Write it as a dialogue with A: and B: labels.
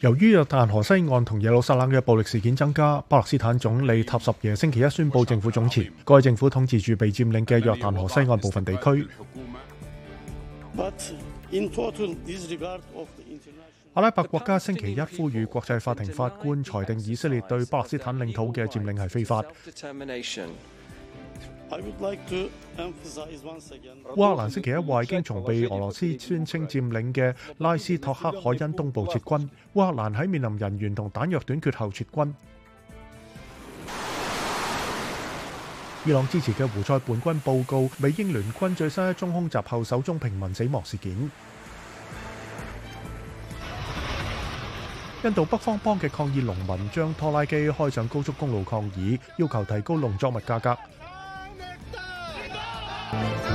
A: 由于约旦河西岸同耶路撒冷嘅暴力事件增加，巴勒斯坦总理塔什耶星期一宣布政府总辞，该政府统治住被占领嘅约旦河西岸部分地区。阿拉伯国家星期一呼吁国际法庭法官裁定以色列对巴勒斯坦领土嘅占领系非法。乌克兰星期一话，已经从被俄罗斯宣称占领嘅拉斯托克海恩东部撤军。乌克兰喺面临人员同弹药短缺后撤军。伊朗支持嘅胡塞叛军报告，美英联军最新一宗空袭后首宗平民死亡事件。印度北方邦嘅抗议农民将拖拉机开上高速公路抗议，要求提高农作物价格。you.